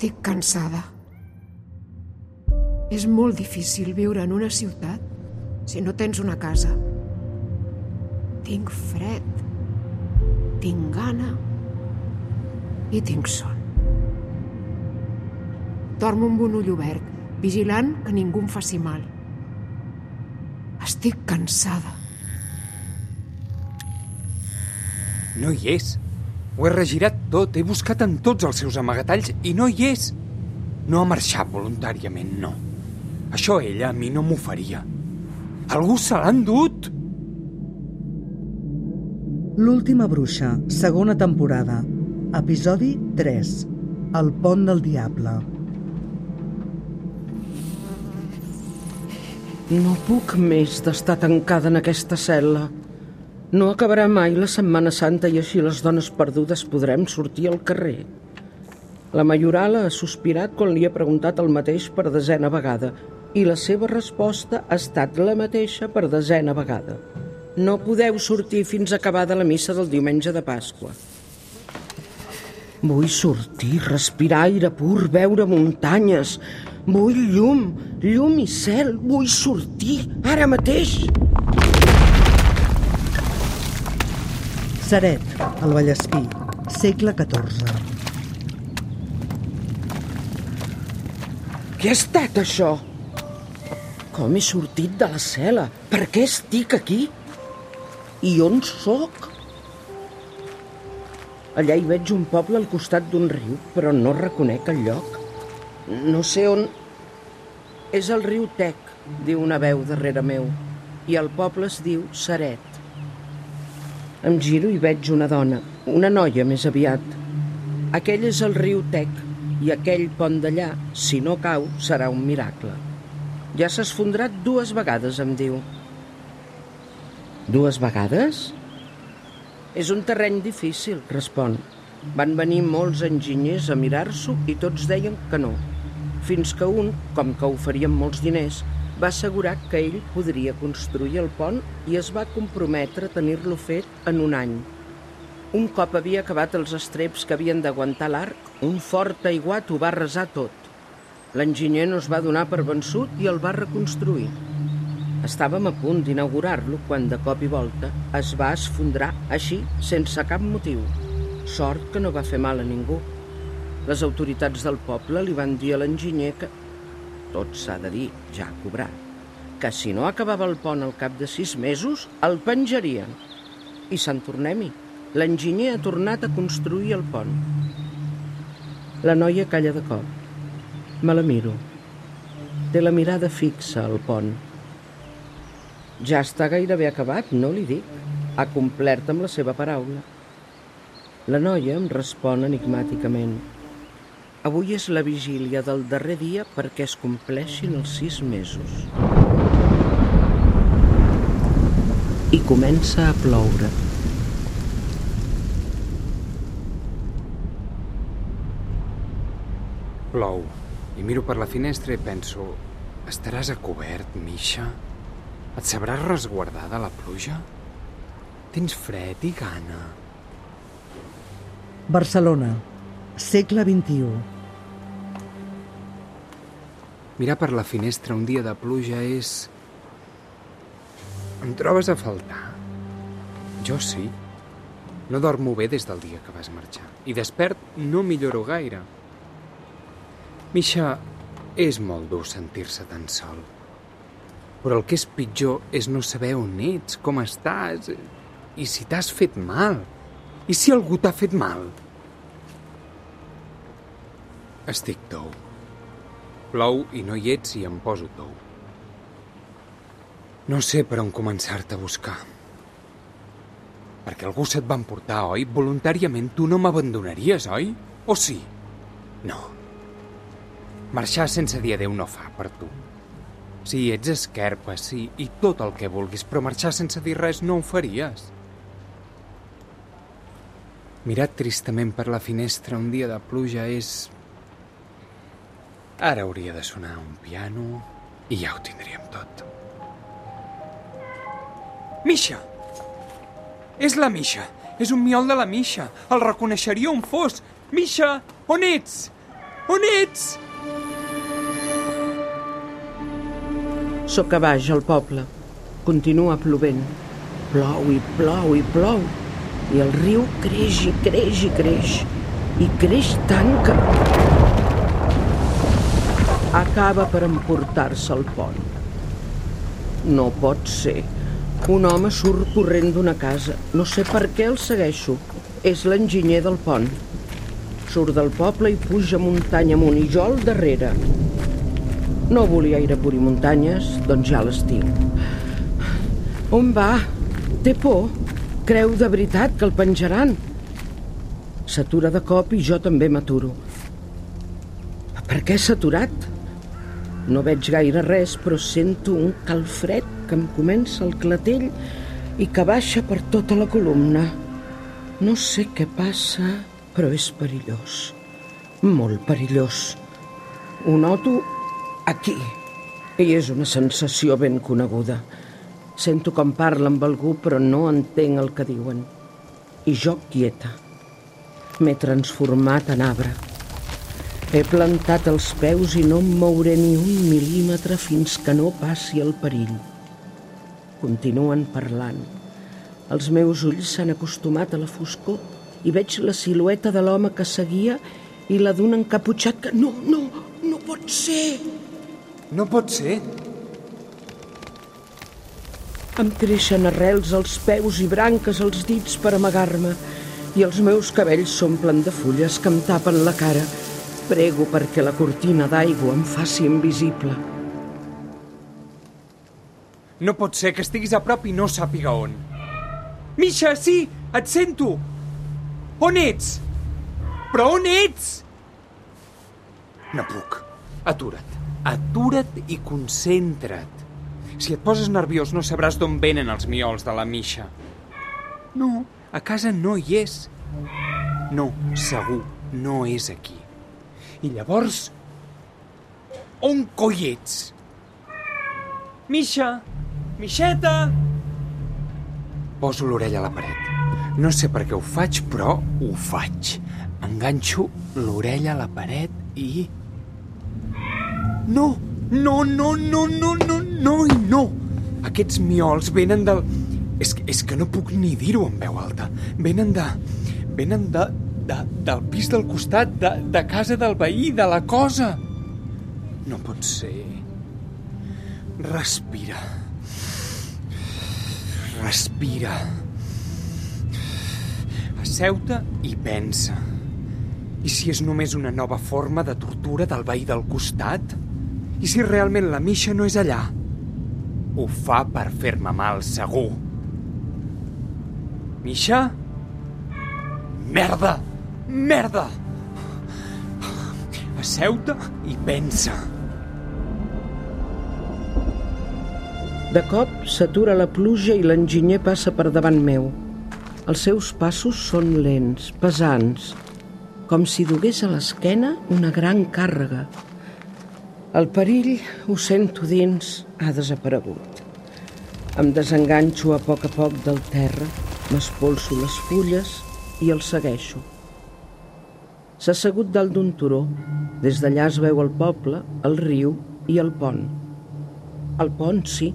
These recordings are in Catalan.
Estic cansada. És molt difícil viure en una ciutat si no tens una casa. Tinc fred, tinc gana i tinc son. Dormo amb un ull obert, vigilant que ningú em faci mal. Estic cansada. No hi és. Ho he regirat tot, he buscat en tots els seus amagatalls i no hi és. No ha marxat voluntàriament, no. Això ella a mi no m'ho faria. Algú se l'ha endut! L'última bruixa, segona temporada. Episodi 3. El pont del diable. No puc més d'estar tancada en aquesta cel·la. No acabarà mai la Setmana Santa i així les dones perdudes podrem sortir al carrer. La Mayorala ha sospirat quan li ha preguntat el mateix per desena vegada i la seva resposta ha estat la mateixa per desena vegada. No podeu sortir fins acabada la missa del diumenge de Pasqua. Vull sortir, respirar aire pur, veure muntanyes. Vull llum, llum i cel. Vull sortir, ara mateix. Saret, el Vallespí, segle XIV. Què ha estat això? Com he sortit de la cel·la? Per què estic aquí? I on sóc? Allà hi veig un poble al costat d'un riu, però no reconec el lloc. No sé on... És el riu Tec, diu una veu darrere meu, i el poble es diu Saret. Em giro i veig una dona, una noia més aviat. Aquell és el riu Tec, i aquell pont d'allà, si no cau, serà un miracle. Ja s'ha esfondrat dues vegades, em diu. Dues vegades? És un terreny difícil, respon. Van venir molts enginyers a mirar-s'ho i tots deien que no. Fins que un, com que oferien molts diners, va assegurar que ell podria construir el pont i es va comprometre a tenir-lo fet en un any. Un cop havia acabat els estreps que havien d'aguantar l'arc, un fort aiguat ho va resar tot. L'enginyer no es va donar per vençut i el va reconstruir. Estàvem a punt d'inaugurar-lo quan de cop i volta es va esfondrar així, sense cap motiu. Sort que no va fer mal a ningú. Les autoritats del poble li van dir a l'enginyer que tot s'ha de dir, ja ha cobrat, que si no acabava el pont al cap de sis mesos, el penjarien. I Sant Tornem-hi. L'enginyer ha tornat a construir el pont. La noia calla de cop. Me la miro. Té la mirada fixa al pont. Ja està gairebé acabat, no li dic. Ha complert amb la seva paraula. La noia em respon enigmàticament. Avui és la vigília del darrer dia perquè es compleixin els sis mesos. I comença a ploure. Plou. I miro per la finestra i penso... Estaràs a cobert, Misha? Et sabràs resguardar de la pluja? Tens fred i gana. Barcelona, segle XXI. Mirar per la finestra un dia de pluja és... Em trobes a faltar? Jo sí. No dormo bé des del dia que vas marxar. I despert no milloro gaire. Misha, és molt dur sentir-se tan sol. Però el que és pitjor és no saber on ets, com estàs, i si t'has fet mal. I si algú t'ha fet mal? Estic tou. Plou i no hi ets i em poso tou. No sé per on començar-te a buscar. Perquè algú se't va emportar, oi? Voluntàriament tu no m'abandonaries, oi? O sí? No. Marxar sense dir adeu no fa per tu. Sí, ets esquerpa, sí, i tot el que vulguis, però marxar sense dir res no ho faries. Mirar tristament per la finestra un dia de pluja és... Ara hauria de sonar un piano i ja ho tindríem tot. Misha! És la Misha. És un miol de la Misha. El reconeixeria on fos. Misha, on ets? On ets? Soc a baix, al poble. Continua plovent. Plou i plou i plou. I el riu creix i creix i creix. I creix tant que... Acaba per emportar-se el pont. No pot ser. Un home surt corrent d'una casa. No sé per què el segueixo. És l'enginyer del pont. Surt del poble i puja muntanya amunt i jo al darrere. No volia ir a Puri Muntanyes, doncs ja l'estiu. On va? Té por? Creu de veritat que el penjaran? S'atura de cop i jo també m'aturo. Per què s'ha aturat? No veig gaire res, però sento un calfred que em comença el clatell i que baixa per tota la columna. No sé què passa, però és perillós. Molt perillós. Ho noto aquí. I és una sensació ben coneguda. Sento com parla amb algú, però no entenc el que diuen. I jo quieta. M'he transformat en arbre. He plantat els peus i no em mouré ni un mil·límetre fins que no passi el perill. Continuen parlant. Els meus ulls s'han acostumat a la foscor i veig la silueta de l'home que seguia i la d'un encaputxat que... No, no, no pot ser! No pot ser. Em creixen arrels als peus i branques als dits per amagar-me i els meus cabells s'omplen de fulles que em tapen la cara. Prego perquè la cortina d'aigua em faci invisible. No pot ser que estiguis a prop i no sàpiga on. Misha, sí, et sento. On ets? Però on ets? No puc. Atura't. Atura't i concentra't. Si et poses nerviós no sabràs d'on venen els miols de la Misha. No, a casa no hi és. No, segur, no és aquí. I llavors... On coi ets? Misha! Mixeta! Poso l'orella a la paret. No sé per què ho faig, però ho faig. Enganxo l'orella a la paret i... No! No, no, no, no, no, no i no! Aquests miols venen del... És, és que no puc ni dir-ho en veu alta. Venen de... Venen de, de, del pis del costat, de, de casa del veí, de la cosa. No pot ser. Respira. Respira. Asseu-te i pensa. I si és només una nova forma de tortura del veí del costat? I si realment la Misha no és allà? Ho fa per fer-me mal, segur. Misha? Merda! Merda! Asseu-te i pensa. De cop s'atura la pluja i l'enginyer passa per davant meu. Els seus passos són lents, pesants, com si dugués a l'esquena una gran càrrega. El perill, ho sento dins, ha desaparegut. Em desenganxo a poc a poc del terra, m'espolso les fulles i el segueixo. S'ha assegut dalt d'un turó. Des d'allà es veu el poble, el riu i el pont. El pont, sí,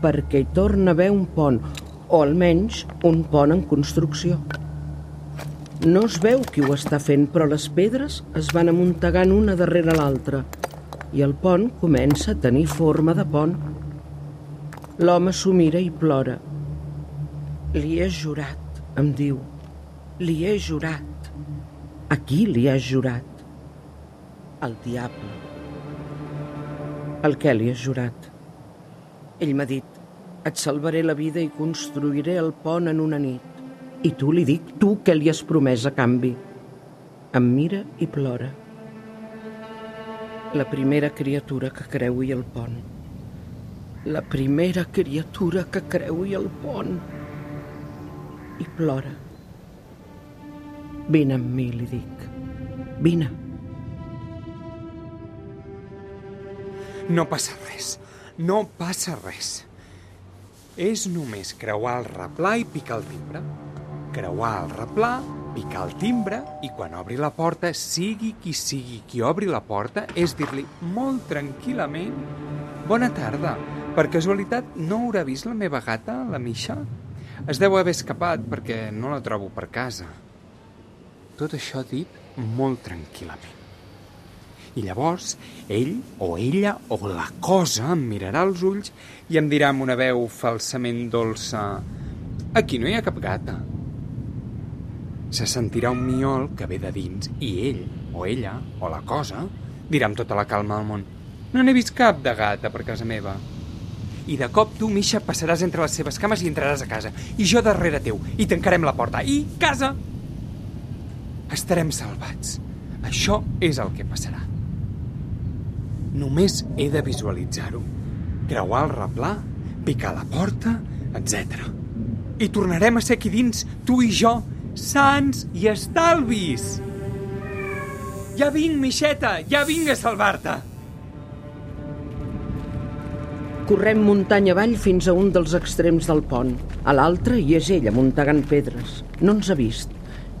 perquè hi torna a haver un pont, o almenys un pont en construcció. No es veu qui ho està fent, però les pedres es van amuntegant una darrere l'altra i el pont comença a tenir forma de pont. L'home s'ho mira i plora. Li he jurat, em diu. Li he jurat. A qui li has jurat? el diable. El que li has jurat. Ell m'ha dit, et salvaré la vida i construiré el pont en una nit. I tu li dic, tu què li has promès a canvi? Em mira i plora. La primera criatura que creui el pont. La primera criatura que creui el pont. I plora. Vine amb mi, li dic. Vine. No passa res. No passa res. És només creuar el replà i picar el timbre. Creuar el replà, picar el timbre i quan obri la porta, sigui qui sigui qui obri la porta, és dir-li molt tranquil·lament Bona tarda. Per casualitat no haurà vist la meva gata, la Misha? Es deu haver escapat perquè no la trobo per casa. Tot això dit molt tranquil·lament. I llavors ell o ella o la cosa em mirarà als ulls i em dirà amb una veu falsament dolça «Aquí no hi ha cap gata». Se sentirà un miol que ve de dins i ell o ella o la cosa dirà amb tota la calma del món «No n'he vist cap de gata per casa meva». I de cop tu, Misha, passaràs entre les seves cames i entraràs a casa. I jo darrere teu. I tancarem la porta. I casa! Estarem salvats. Això és el que passarà. Només he de visualitzar-ho. Creuar el replà, picar la porta, etc. I tornarem a ser aquí dins, tu i jo, sants i estalvis. Ja vinc, Mixeta, ja vinc a salvar-te. Correm muntanya avall fins a un dels extrems del pont. A l'altre hi és ell, amuntegant pedres. No ens ha vist.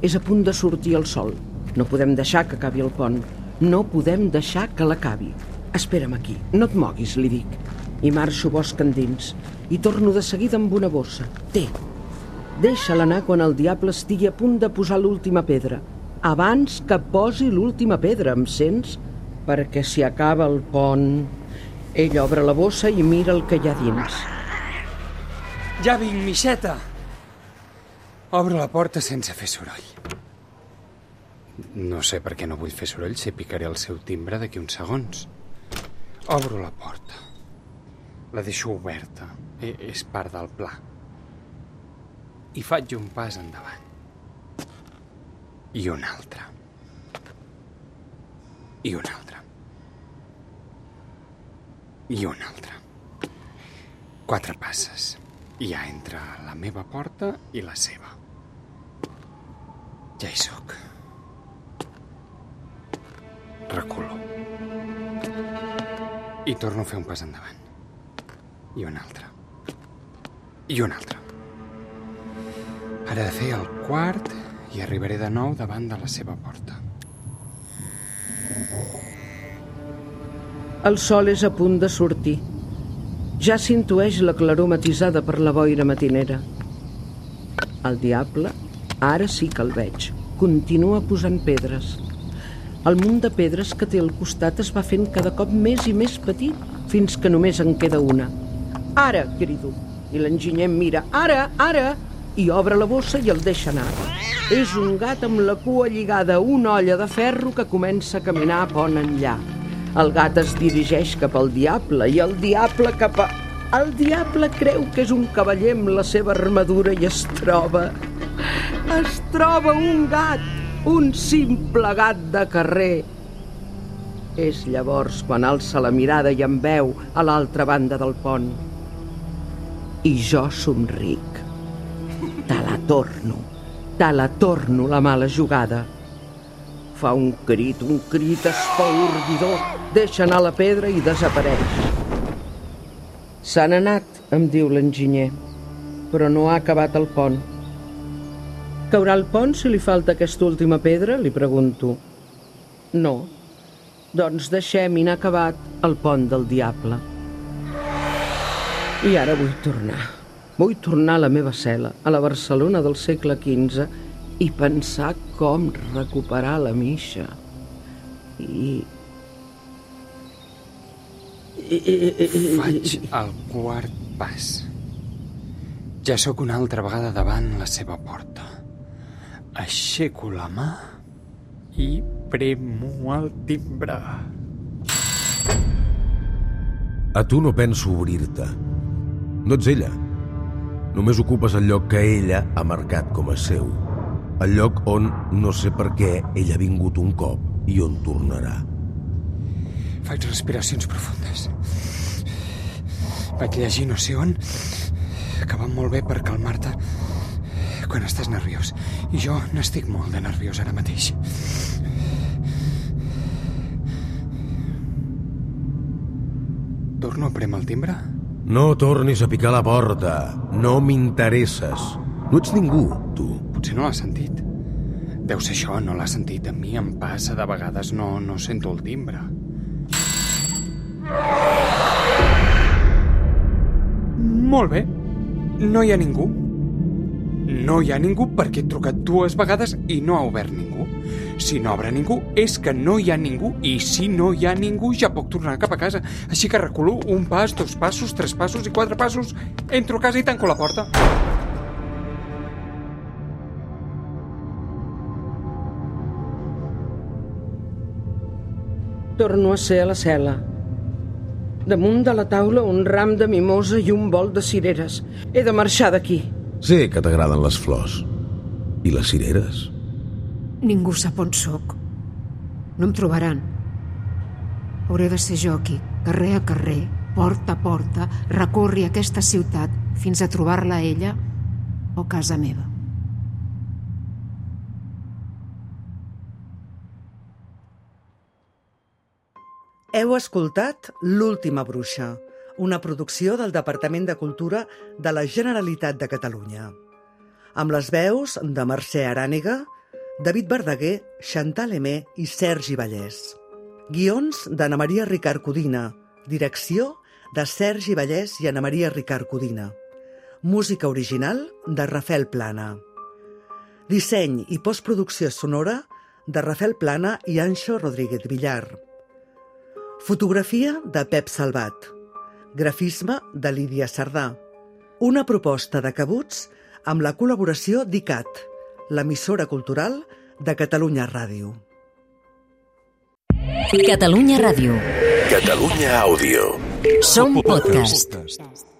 És a punt de sortir el sol. No podem deixar que acabi el pont. No podem deixar que l'acabi. Espera'm aquí, no et moguis, li dic. I marxo bosc endins. I torno de seguida amb una bossa. Té. Deixa-la anar quan el diable estigui a punt de posar l'última pedra. Abans que posi l'última pedra, em sents? Perquè si acaba el pont... Ell obre la bossa i mira el que hi ha dins. Ja vinc, Mixeta. Obro la porta sense fer soroll. No sé per què no vull fer soroll si picaré el seu timbre d'aquí uns segons. Obro la porta. La deixo oberta. E és part del pla. I faig un pas endavant. I un altre. I un altre. I un altre. Quatre passes. Ja entre la meva porta i la seva. Ja hi sóc. Reculo. I torno a fer un pas endavant. I un altre. I un altre. Ara de fer el quart i arribaré de nou davant de la seva porta. El sol és a punt de sortir. Ja s'intueix la claror matisada per la boira matinera. El diable, ara sí que el veig, continua posant pedres. El munt de pedres que té al costat es va fent cada cop més i més petit fins que només en queda una. Ara, crido. I l'enginyer mira. Ara, ara! I obre la bossa i el deixa anar. És un gat amb la cua lligada a una olla de ferro que comença a caminar pont enllà. El gat es dirigeix cap al diable i el diable cap a... El diable creu que és un cavaller amb la seva armadura i es troba... Es troba un gat, un simple gat de carrer. És llavors quan alça la mirada i em veu a l'altra banda del pont. I jo somric. Te la torno, te la torno la mala jugada. Fa un crit, un crit espaordidor, deixa anar la pedra i desapareix. S'han anat, em diu l'enginyer, però no ha acabat el pont. Caurà el pont si li falta aquesta última pedra? Li pregunto. No. Doncs deixem inacabat el pont del diable. I ara vull tornar. Vull tornar a la meva cel·la, a la Barcelona del segle XV, i pensar com recuperar la Misha. I... Faig el quart pas. Ja sóc una altra vegada davant la seva porta. Aixeco la mà i premo el timbre. A tu no penso obrir-te. No ets ella. Només ocupes el lloc que ella ha marcat com a seu. El lloc on no sé per què ella ha vingut un cop i on tornarà. Faig respiracions profundes. Vaig llegir no sé on que va molt bé per calmar-te quan estàs nerviós. I jo n'estic molt de nerviós ara mateix. Torno a prémer el timbre? No tornis a picar la porta. No m'interesses. No ets ningú, tu. Potser no l'ha sentit. Deu ser això, no l'ha sentit. A mi em passa de vegades, no, no sento el timbre. Molt bé. No hi ha ningú. No hi ha ningú perquè he trucat dues vegades i no ha obert ningú. Si no obre ningú, és que no hi ha ningú. I si no hi ha ningú, ja puc tornar cap a casa. Així que reculo un pas, dos passos, tres passos i quatre passos. Entro a casa i tanco la porta. Torno a ser a la cel·la. Damunt de la taula un ram de mimosa i un bol de cireres. He de marxar d'aquí. Sé que t'agraden les flors. I les cireres? Ningú sap on sóc. No em trobaran. Hauré de ser jo aquí, carrer a carrer, porta a porta, recorri aquesta ciutat fins a trobar-la a ella o casa meva. Heu escoltat L'última bruixa, una producció del Departament de Cultura de la Generalitat de Catalunya. Amb les veus de Mercè Arànega, David Verdaguer, Chantal Emé i Sergi Vallès. Guions d'Anna Maria Ricard Codina. Direcció de Sergi Vallès i Anna Maria Ricard Codina. Música original de Rafael Plana. Disseny i postproducció sonora de Rafael Plana i Anxo Rodríguez Villar. Fotografia de Pep Salvat. Grafisme de Lídia Sardà. Una proposta de cabuts amb la col·laboració d'ICAT, l'emissora cultural de Catalunya Ràdio. Catalunya Ràdio. Catalunya Àudio. Som podcast. podcast.